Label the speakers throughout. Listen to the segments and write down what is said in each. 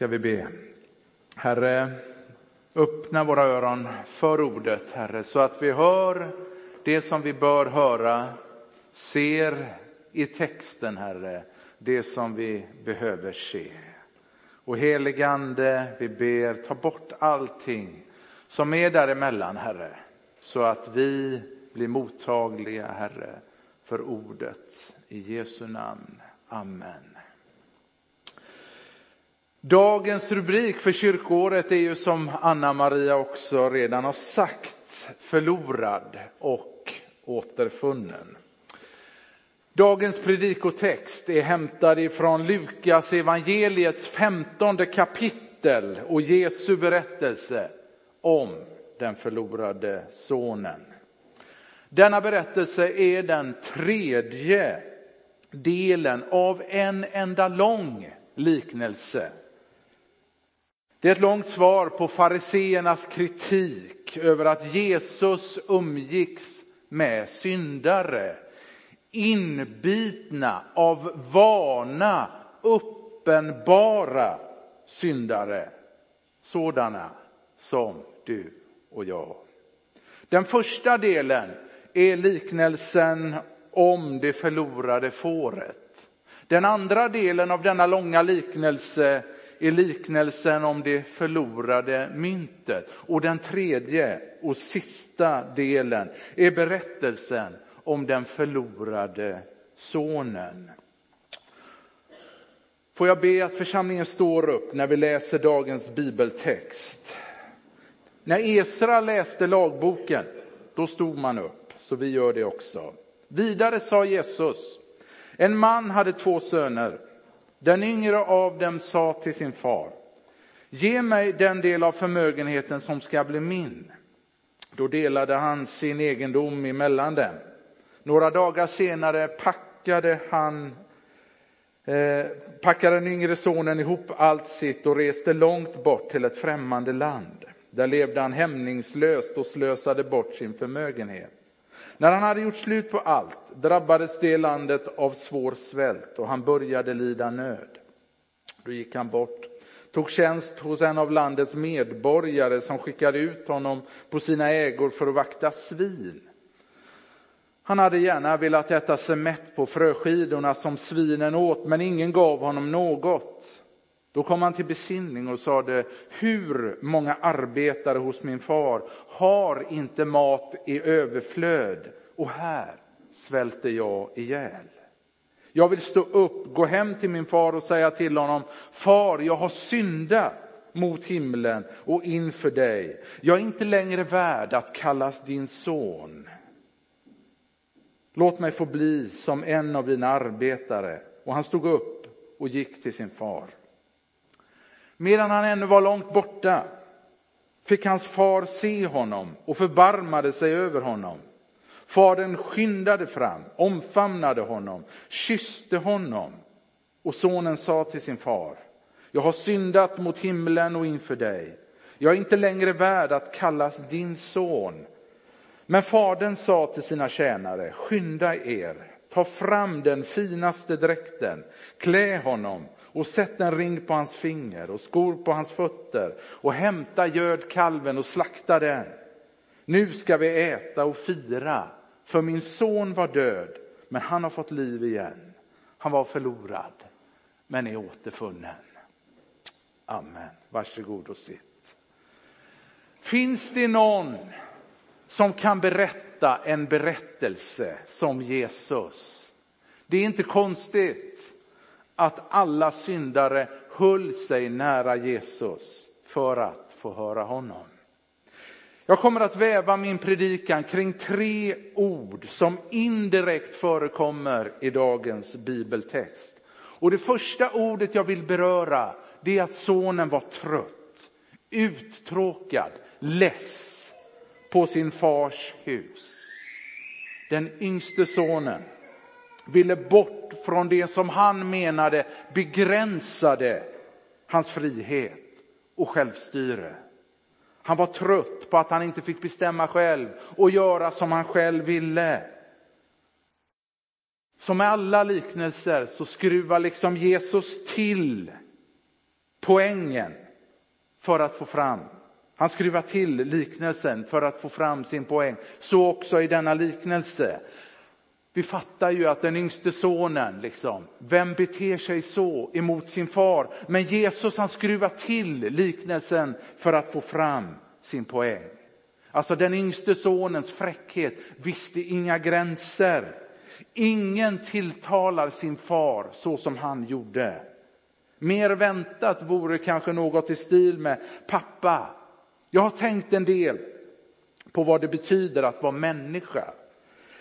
Speaker 1: ska vi be. Herre, öppna våra öron för ordet, Herre, så att vi hör det som vi bör höra, ser i texten, Herre, det som vi behöver se. Och heligande, vi ber, ta bort allting som är däremellan, Herre, så att vi blir mottagliga, Herre, för ordet. I Jesu namn. Amen. Dagens rubrik för kyrkåret är ju som Anna-Maria också redan har sagt, förlorad och återfunnen. Dagens predikotext är hämtad ifrån Lukas evangeliets femtonde kapitel och Jesu berättelse om den förlorade sonen. Denna berättelse är den tredje delen av en enda lång liknelse. Det är ett långt svar på fariseernas kritik över att Jesus umgicks med syndare. Inbitna av vana, uppenbara syndare. Sådana som du och jag. Den första delen är liknelsen om det förlorade fåret. Den andra delen av denna långa liknelse är liknelsen om det förlorade myntet. Och den tredje och sista delen är berättelsen om den förlorade sonen. Får jag be att församlingen står upp när vi läser dagens bibeltext. När Esra läste lagboken, då stod man upp, så vi gör det också. Vidare sa Jesus, en man hade två söner. Den yngre av dem sa till sin far, ge mig den del av förmögenheten som ska bli min. Då delade han sin egendom emellan dem. Några dagar senare packade han eh, packade den yngre sonen ihop allt sitt och reste långt bort till ett främmande land. Där levde han hämningslöst och slösade bort sin förmögenhet. När han hade gjort slut på allt drabbades det landet av svår svält och han började lida nöd. Då gick han bort, tog tjänst hos en av landets medborgare som skickade ut honom på sina ägor för att vakta svin. Han hade gärna velat äta sig mätt på fröskidorna som svinen åt, men ingen gav honom något. Då kom han till besinning och sade, hur många arbetare hos min far har inte mat i överflöd och här svälter jag ihjäl. Jag vill stå upp, gå hem till min far och säga till honom, far, jag har syndat mot himlen och inför dig. Jag är inte längre värd att kallas din son. Låt mig få bli som en av dina arbetare. Och han stod upp och gick till sin far. Medan han ännu var långt borta fick hans far se honom och förbarmade sig över honom. Fadern skyndade fram, omfamnade honom, kysste honom och sonen sa till sin far, jag har syndat mot himlen och inför dig. Jag är inte längre värd att kallas din son. Men fadern sa till sina tjänare, skynda er, ta fram den finaste dräkten, klä honom och sätt en ring på hans finger och skor på hans fötter och hämta gödkalven och slakta den. Nu ska vi äta och fira, för min son var död, men han har fått liv igen. Han var förlorad, men är återfunnen. Amen. Varsågod och sitt. Finns det någon som kan berätta en berättelse som Jesus? Det är inte konstigt att alla syndare höll sig nära Jesus för att få höra honom. Jag kommer att väva min predikan kring tre ord som indirekt förekommer i dagens bibeltext. Och det första ordet jag vill beröra det är att sonen var trött, uttråkad, less på sin fars hus. Den yngste sonen ville bort från det som han menade begränsade hans frihet och självstyre. Han var trött på att han inte fick bestämma själv och göra som han själv ville. Som med alla liknelser så skruvar liksom Jesus till poängen för att få fram. Han skruvar till liknelsen för att få fram sin poäng. Så också i denna liknelse. Vi fattar ju att den yngste sonen, liksom, vem beter sig så emot sin far? Men Jesus han skruvar till liknelsen för att få fram sin poäng. Alltså den yngste sonens fräckhet visste inga gränser. Ingen tilltalar sin far så som han gjorde. Mer väntat vore kanske något i stil med pappa. Jag har tänkt en del på vad det betyder att vara människa.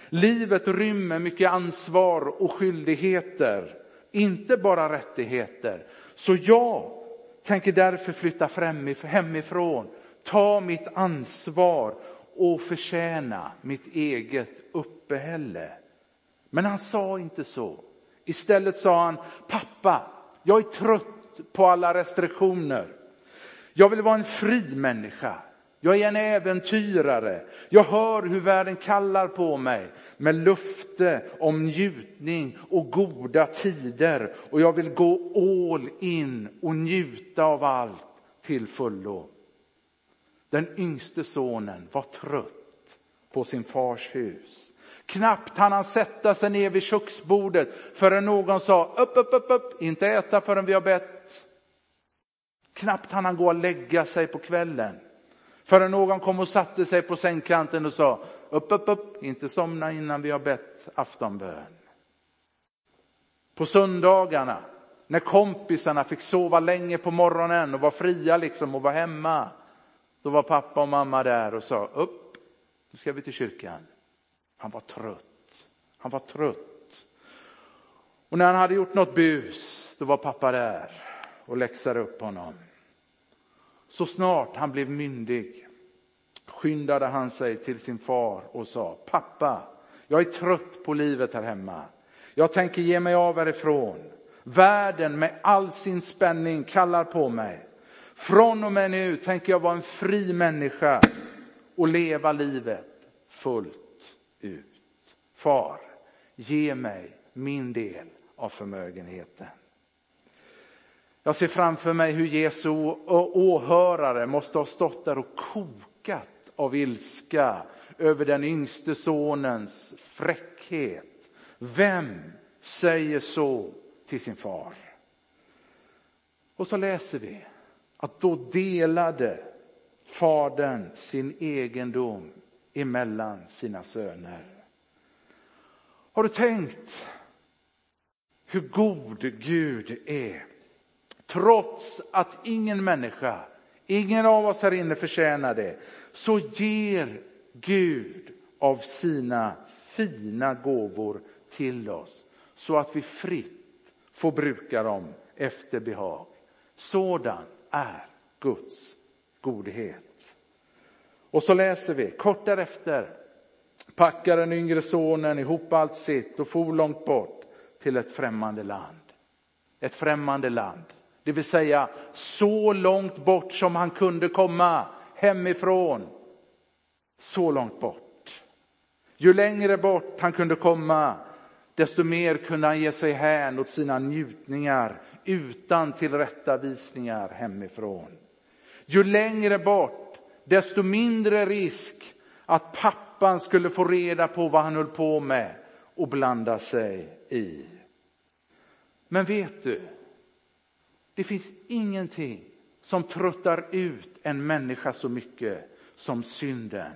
Speaker 1: Livet rymmer mycket ansvar och skyldigheter, inte bara rättigheter. Så jag tänker därför flytta hemifrån, ta mitt ansvar och förtjäna mitt eget uppehälle. Men han sa inte så. Istället sa han, pappa, jag är trött på alla restriktioner. Jag vill vara en fri människa. Jag är en äventyrare. Jag hör hur världen kallar på mig med lufte om njutning och goda tider. Och jag vill gå all in och njuta av allt till fullo. Den yngste sonen var trött på sin fars hus. Knappt hann han sätta sig ner vid köksbordet förrän någon sa upp, upp, upp, upp, inte äta förrän vi har bett. Knappt hann han gå och lägga sig på kvällen förrän någon kom och satte sig på sängkanten och sa upp, upp, upp, inte somna innan vi har bett aftonbön. På söndagarna när kompisarna fick sova länge på morgonen och var fria liksom och var hemma. Då var pappa och mamma där och sa upp, nu ska vi till kyrkan. Han var trött. Han var trött. Och när han hade gjort något bus, då var pappa där och läxade upp honom. Så snart han blev myndig skyndade han sig till sin far och sa, pappa, jag är trött på livet här hemma. Jag tänker ge mig av härifrån. Världen med all sin spänning kallar på mig. Från och med nu tänker jag vara en fri människa och leva livet fullt ut. Far, ge mig min del av förmögenheten. Jag ser framför mig hur Jesu åhörare måste ha stått där och kokat av ilska över den yngste sonens fräckhet. Vem säger så till sin far? Och så läser vi att då delade fadern sin egendom emellan sina söner. Har du tänkt hur god Gud är? Trots att ingen människa, ingen av oss här inne förtjänar det, så ger Gud av sina fina gåvor till oss så att vi fritt får bruka dem efter behag. Sådan är Guds godhet. Och så läser vi, kort därefter packar den yngre sonen ihop allt sitt och for långt bort till ett främmande land. Ett främmande land, det vill säga så långt bort som han kunde komma hemifrån. Så långt bort. Ju längre bort han kunde komma, desto mer kunde han ge sig hän åt sina njutningar utan tillrättavisningar hemifrån. Ju längre bort, desto mindre risk att pappan skulle få reda på vad han höll på med och blanda sig i. Men vet du, det finns ingenting som tröttar ut en människa så mycket som synden.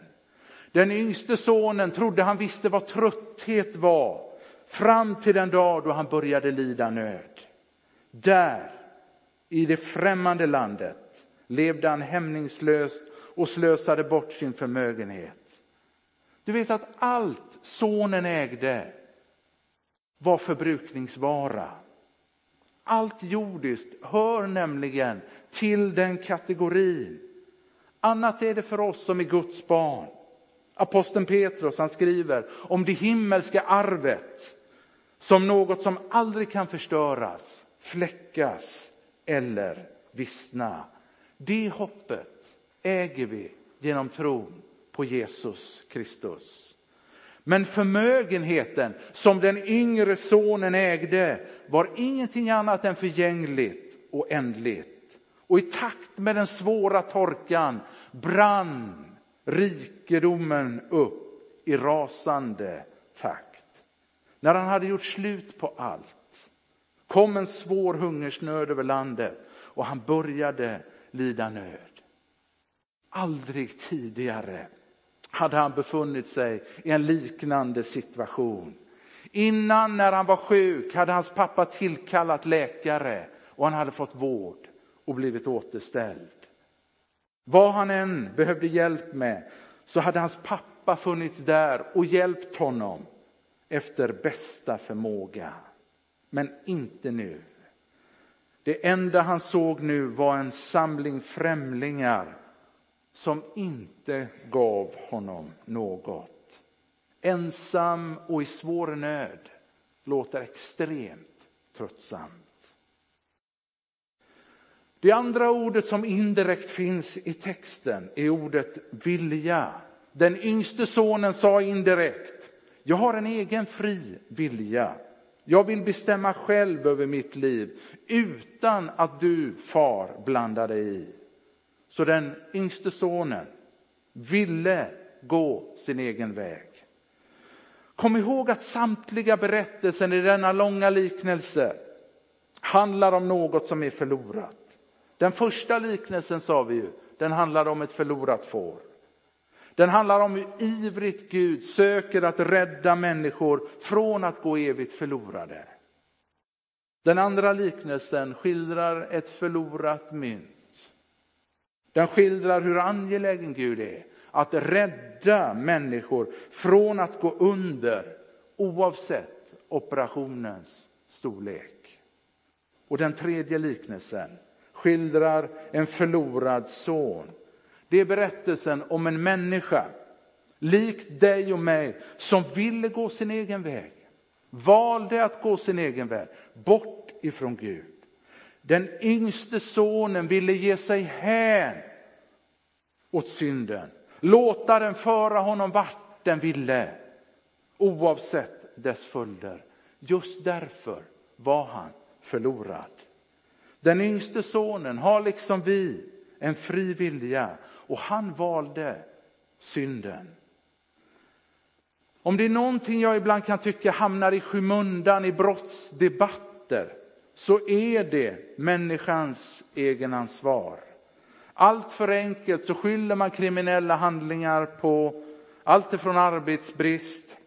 Speaker 1: Den yngste sonen trodde han visste vad trötthet var fram till den dag då han började lida nöd. Där, i det främmande landet, levde han hämningslöst och slösade bort sin förmögenhet. Du vet att allt sonen ägde var förbrukningsvara. Allt jordiskt hör nämligen till den kategorin. Annat är det för oss som är Guds barn. Aposteln Petrus han skriver om det himmelska arvet som något som aldrig kan förstöras, fläckas eller vissna. Det hoppet äger vi genom tron på Jesus Kristus. Men förmögenheten som den yngre sonen ägde var ingenting annat än förgängligt och ändligt. Och i takt med den svåra torkan brann rikedomen upp i rasande takt. När han hade gjort slut på allt kom en svår hungersnöd över landet och han började lida nöd. Aldrig tidigare hade han befunnit sig i en liknande situation. Innan när han var sjuk hade hans pappa tillkallat läkare och han hade fått vård och blivit återställd. Vad han än behövde hjälp med så hade hans pappa funnits där och hjälpt honom efter bästa förmåga. Men inte nu. Det enda han såg nu var en samling främlingar som inte gav honom något. Ensam och i svår nöd låter extremt tröttsamt. Det andra ordet som indirekt finns i texten är ordet vilja. Den yngste sonen sa indirekt, jag har en egen fri vilja. Jag vill bestämma själv över mitt liv utan att du, far, blandar dig i. Så den yngste sonen ville gå sin egen väg. Kom ihåg att samtliga berättelser i denna långa liknelse handlar om något som är förlorat. Den första liknelsen sa vi ju, den handlar om ett förlorat får. Den handlar om hur ivrigt Gud söker att rädda människor från att gå evigt förlorade. Den andra liknelsen skildrar ett förlorat mynt. Den skildrar hur angelägen Gud är att rädda människor från att gå under oavsett operationens storlek. Och den tredje liknelsen skildrar en förlorad son. Det är berättelsen om en människa, likt dig och mig, som ville gå sin egen väg. Valde att gå sin egen väg, bort ifrån Gud. Den yngste sonen ville ge sig hän åt synden. Låta den föra honom vart den ville, oavsett dess följder. Just därför var han förlorad. Den yngste sonen har liksom vi en fri vilja och han valde synden. Om det är någonting jag ibland kan tycka hamnar i skymundan i brottsdebatter så är det människans egenansvar. Allt för enkelt så skyller man kriminella handlingar på allt ifrån arbetsbrist,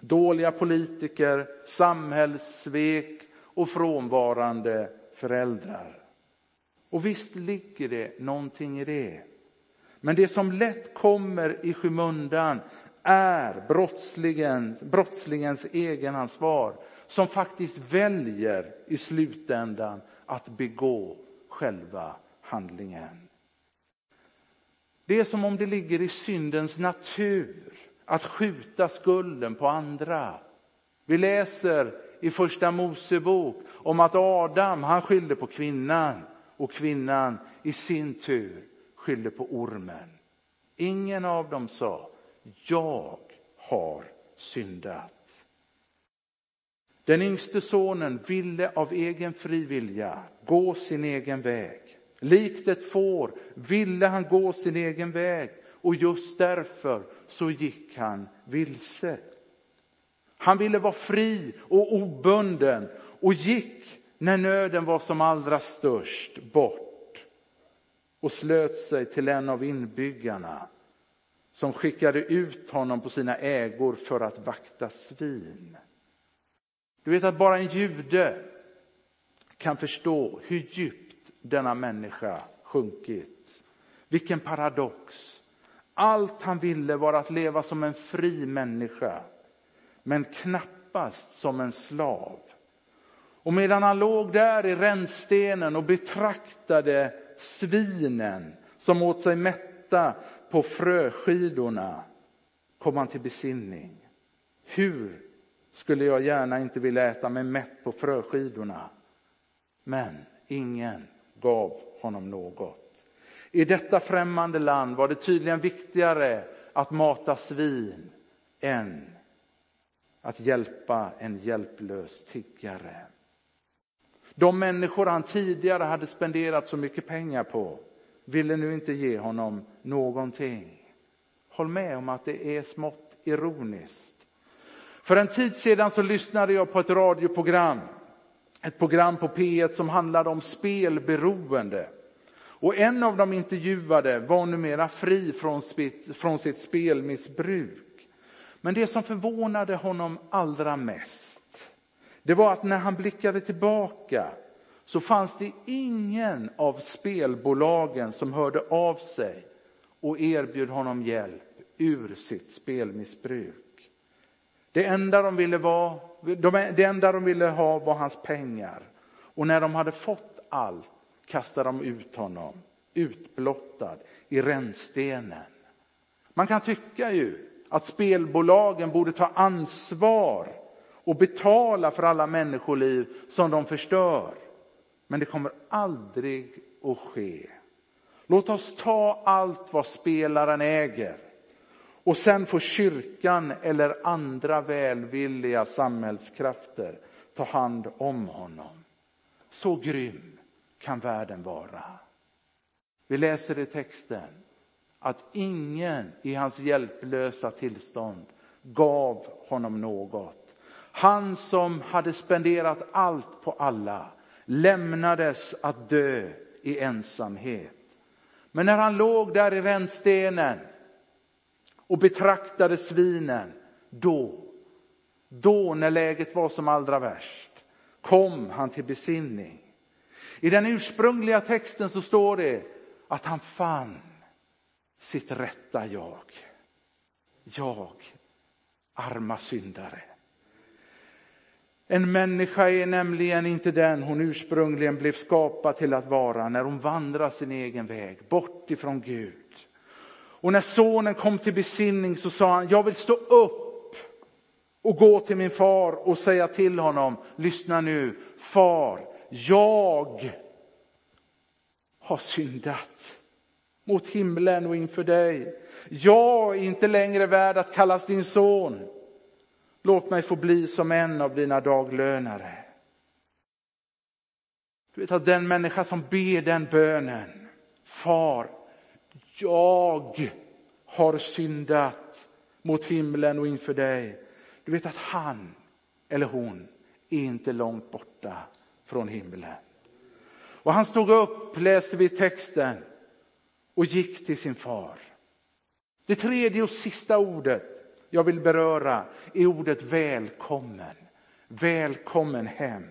Speaker 1: dåliga politiker, samhällssvek och frånvarande föräldrar. Och visst ligger det någonting i det. Men det som lätt kommer i skymundan är brottslingen, brottslingens egenansvar som faktiskt väljer i slutändan att begå själva handlingen. Det är som om det ligger i syndens natur att skjuta skulden på andra. Vi läser i första Mosebok om att Adam han skyllde på kvinnan och kvinnan i sin tur skyllde på ormen. Ingen av dem sa, jag har syndat. Den yngste sonen ville av egen fri vilja gå sin egen väg. Likt ett får ville han gå sin egen väg och just därför så gick han vilse. Han ville vara fri och obunden och gick när nöden var som allra störst bort och slöt sig till en av inbyggarna som skickade ut honom på sina ägor för att vakta svin. Du vet att bara en jude kan förstå hur djupt denna människa sjunkit. Vilken paradox. Allt han ville var att leva som en fri människa, men knappast som en slav. Och medan han låg där i rännstenen och betraktade svinen som åt sig mätta på fröskidorna kom han till besinning. Hur skulle jag gärna inte vilja äta mig mätt på fröskidorna? Men ingen gav honom något. I detta främmande land var det tydligen viktigare att mata svin än att hjälpa en hjälplös tiggare. De människor han tidigare hade spenderat så mycket pengar på ville nu inte ge honom någonting. Håll med om att det är smått ironiskt. För en tid sedan så lyssnade jag på ett radioprogram, ett program på P1 som handlade om spelberoende. Och en av de intervjuade var numera fri från, från sitt spelmissbruk. Men det som förvånade honom allra mest, det var att när han blickade tillbaka så fanns det ingen av spelbolagen som hörde av sig och erbjöd honom hjälp ur sitt spelmissbruk. Det enda de ville, var, det enda de ville ha var hans pengar. Och när de hade fått allt kastade de ut honom, utblottad i rännstenen. Man kan tycka ju att spelbolagen borde ta ansvar och betala för alla människoliv som de förstör. Men det kommer aldrig att ske. Låt oss ta allt vad spelaren äger och sen får kyrkan eller andra välvilliga samhällskrafter ta hand om honom. Så grym kan världen vara. Vi läser i texten att ingen i hans hjälplösa tillstånd gav honom något. Han som hade spenderat allt på alla lämnades att dö i ensamhet. Men när han låg där i rännstenen och betraktade svinen, då, då när läget var som allra värst, kom han till besinning. I den ursprungliga texten så står det att han fann sitt rätta jag. Jag, arma syndare. En människa är nämligen inte den hon ursprungligen blev skapad till att vara när hon vandrar sin egen väg bort ifrån Gud. Och när sonen kom till besinning så sa han, jag vill stå upp och gå till min far och säga till honom, lyssna nu, far, jag har syndat mot himlen och inför dig. Jag är inte längre värd att kallas din son. Låt mig få bli som en av dina daglönare. Du vet att den människa som ber den bönen, Far, jag har syndat mot himlen och inför dig. Du vet att han eller hon är inte långt borta från himlen. Och han stod upp, läste vi texten, och gick till sin far. Det tredje och sista ordet jag vill beröra är ordet välkommen. Välkommen hem.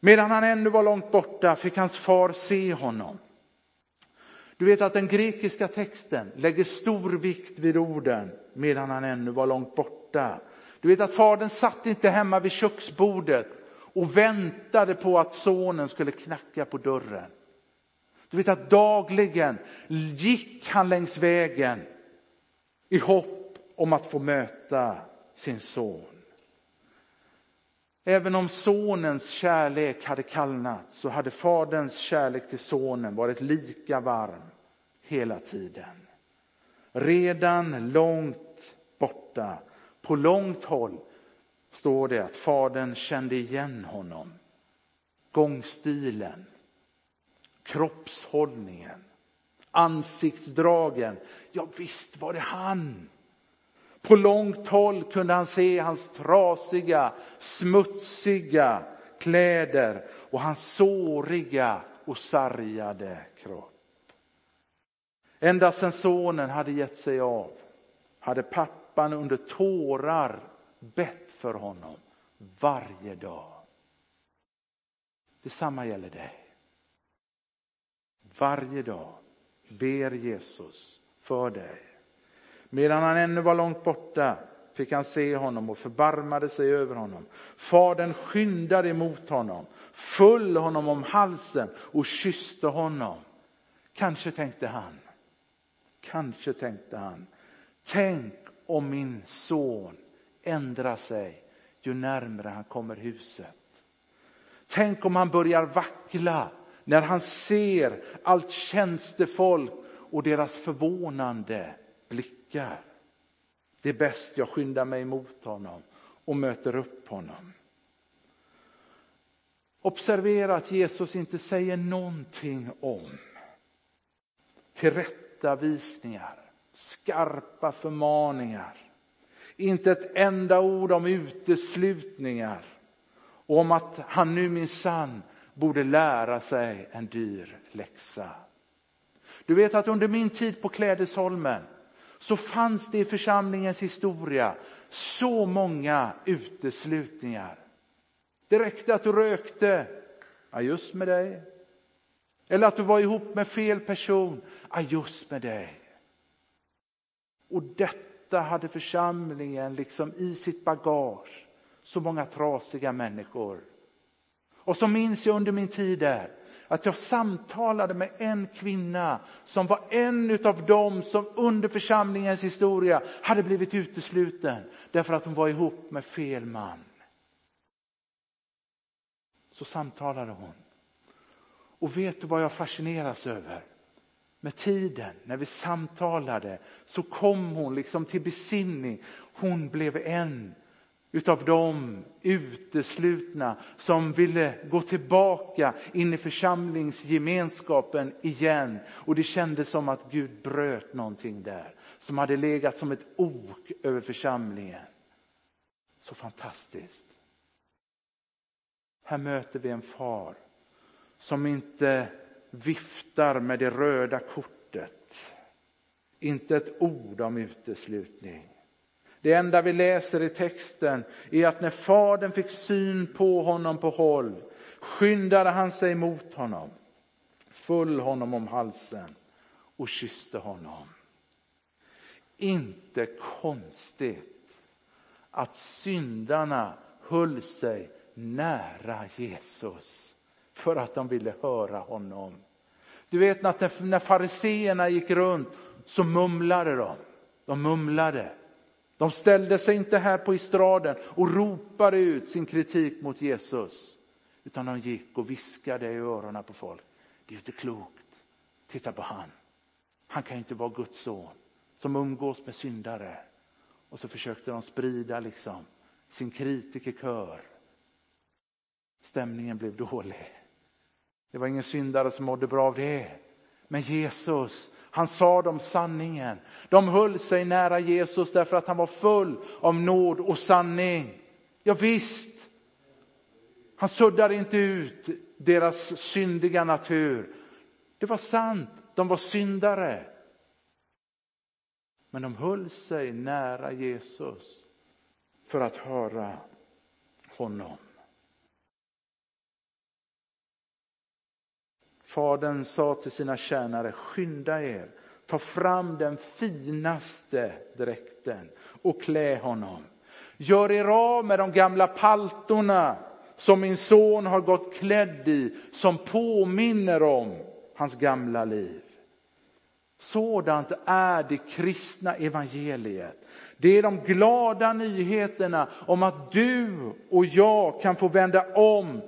Speaker 1: Medan han ännu var långt borta fick hans far se honom. Du vet att den grekiska texten lägger stor vikt vid orden medan han ännu var långt borta. Du vet att fadern satt inte hemma vid köksbordet och väntade på att sonen skulle knacka på dörren. Du vet att dagligen gick han längs vägen i hopp om att få möta sin son. Även om sonens kärlek hade kallnat så hade faderns kärlek till sonen varit lika varm hela tiden. Redan långt borta, på långt håll, står det att fadern kände igen honom. Gångstilen, kroppshållningen, ansiktsdragen. Ja, visst var det han. På långt håll kunde han se hans trasiga, smutsiga kläder och hans såriga och sargade kropp. Ända sedan sonen hade gett sig av hade pappan under tårar bett för honom varje dag. Detsamma gäller dig. Varje dag ber Jesus för dig. Medan han ännu var långt borta fick han se honom och förbarmade sig över honom. Fadern skyndade emot honom, föll honom om halsen och kysste honom. Kanske tänkte han, kanske tänkte han, tänk om min son ändrar sig ju närmare han kommer huset. Tänk om han börjar vackla när han ser allt tjänstefolk och deras förvånande blickar. Det är bäst jag skyndar mig mot honom och möter upp honom. Observera att Jesus inte säger någonting om tillrättavisningar, skarpa förmaningar. Inte ett enda ord om uteslutningar och om att han nu minsann borde lära sig en dyr läxa. Du vet att under min tid på Klädesholmen så fanns det i församlingens historia så många uteslutningar. Det räckte att du rökte, ja just med dig. Eller att du var ihop med fel person, ja just med dig. Och detta hade församlingen liksom i sitt bagage. Så många trasiga människor. Och så minns jag under min tid där att jag samtalade med en kvinna som var en av dem som under församlingens historia hade blivit utesluten därför att hon var ihop med fel man. Så samtalade hon. Och vet du vad jag fascineras över? Med tiden, när vi samtalade, så kom hon liksom till besinning. Hon blev en utav de uteslutna som ville gå tillbaka in i församlingsgemenskapen igen. Och det kändes som att Gud bröt någonting där som hade legat som ett ok över församlingen. Så fantastiskt. Här möter vi en far som inte viftar med det röda kortet. Inte ett ord om uteslutning. Det enda vi läser i texten är att när fadern fick syn på honom på håll skyndade han sig mot honom, föll honom om halsen och kysste honom. Inte konstigt att syndarna höll sig nära Jesus för att de ville höra honom. Du vet att när fariseerna gick runt så mumlade de. De mumlade. De ställde sig inte här på estraden och ropade ut sin kritik mot Jesus. Utan de gick och viskade i öronen på folk. Det är inte klokt. Titta på han. Han kan inte vara Guds son som umgås med syndare. Och så försökte de sprida liksom sin kritikerkör. Stämningen blev dålig. Det var ingen syndare som mådde bra av det. Men Jesus, han sa dem sanningen. De höll sig nära Jesus därför att han var full av nåd och sanning. Ja, visst. Han suddade inte ut deras syndiga natur. Det var sant, de var syndare. Men de höll sig nära Jesus för att höra honom. Fadern sa till sina tjänare, skynda er, ta fram den finaste dräkten och klä honom. Gör er av med de gamla paltorna som min son har gått klädd i, som påminner om hans gamla liv. Sådant är det kristna evangeliet. Det är de glada nyheterna om att du och jag kan få vända om,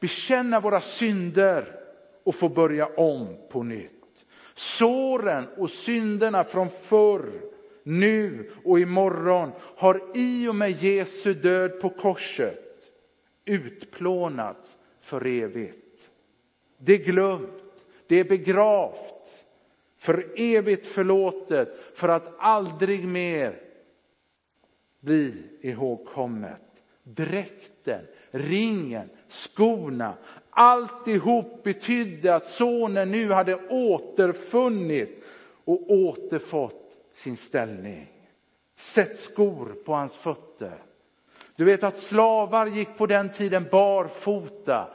Speaker 1: bekänna våra synder och få börja om på nytt. Såren och synderna från förr, nu och imorgon har i och med Jesu död på korset utplånats för evigt. Det är glömt, det är begravt, för evigt förlåtet, för att aldrig mer bli ihågkommet. Dräkten, ringen, skorna, Alltihop betydde att sonen nu hade återfunnit och återfått sin ställning. Sätt skor på hans fötter. Du vet att slavar gick på den tiden barfota.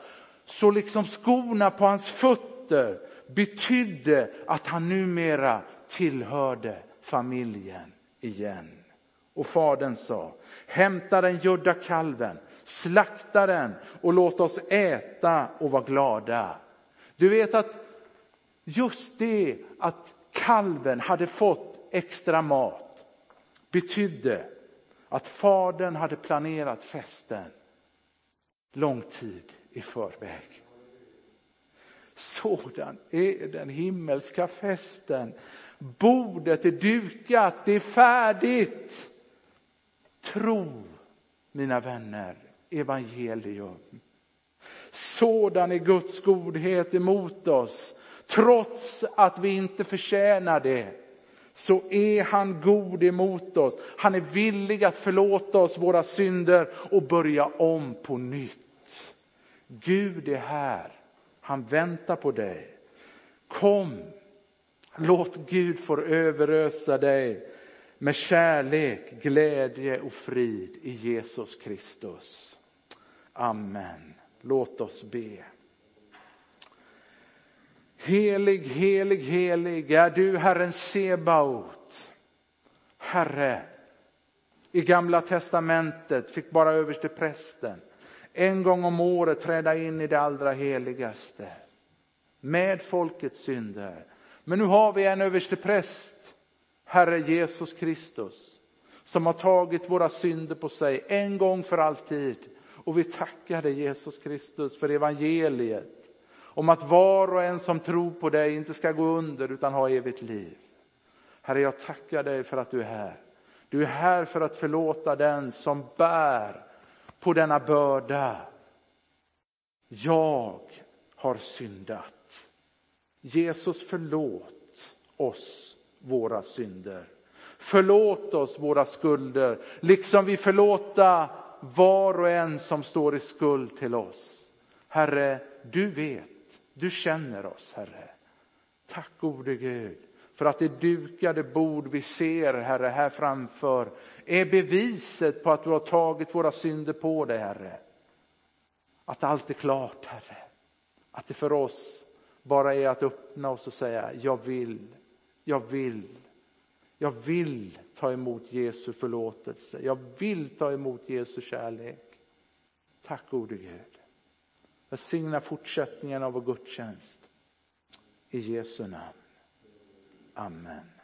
Speaker 1: Så liksom skorna på hans fötter betydde att han numera tillhörde familjen igen. Och fadern sa, hämta den gödda kalven, slakta den och låt oss äta och vara glada. Du vet att just det att kalven hade fått extra mat betydde att fadern hade planerat festen lång tid i förväg. Sådan är den himmelska festen. Bordet är dukat, det är färdigt. Tro, mina vänner, evangelium. Sådan är Guds godhet emot oss. Trots att vi inte förtjänar det så är han god emot oss. Han är villig att förlåta oss våra synder och börja om på nytt. Gud är här. Han väntar på dig. Kom, låt Gud få överösa dig med kärlek, glädje och frid i Jesus Kristus. Amen. Låt oss be. Helig, helig, helig är du Herren Sebaot. Herre, i gamla testamentet fick bara överste prästen en gång om året träda in i det allra heligaste med folkets synder. Men nu har vi en överste präst, Herre Jesus Kristus, som har tagit våra synder på sig en gång för alltid. Och vi tackar dig Jesus Kristus för evangeliet om att var och en som tror på dig inte ska gå under utan ha evigt liv. Herre, jag tackar dig för att du är här. Du är här för att förlåta den som bär på denna börda. Jag har syndat. Jesus förlåt oss våra synder. Förlåt oss våra skulder, liksom vi förlåta var och en som står i skuld till oss. Herre, du vet du känner oss, Herre. Tack gode Gud för att det dukade bord vi ser, Herre, här framför är beviset på att du har tagit våra synder på dig, Herre. Att allt är klart, Herre. Att det för oss bara är att öppna oss och säga, jag vill, jag vill, jag vill ta emot Jesu förlåtelse. Jag vill ta emot Jesu kärlek. Tack gode Gud. Välsigna fortsättningen av vår gudstjänst. I Jesu namn. Amen.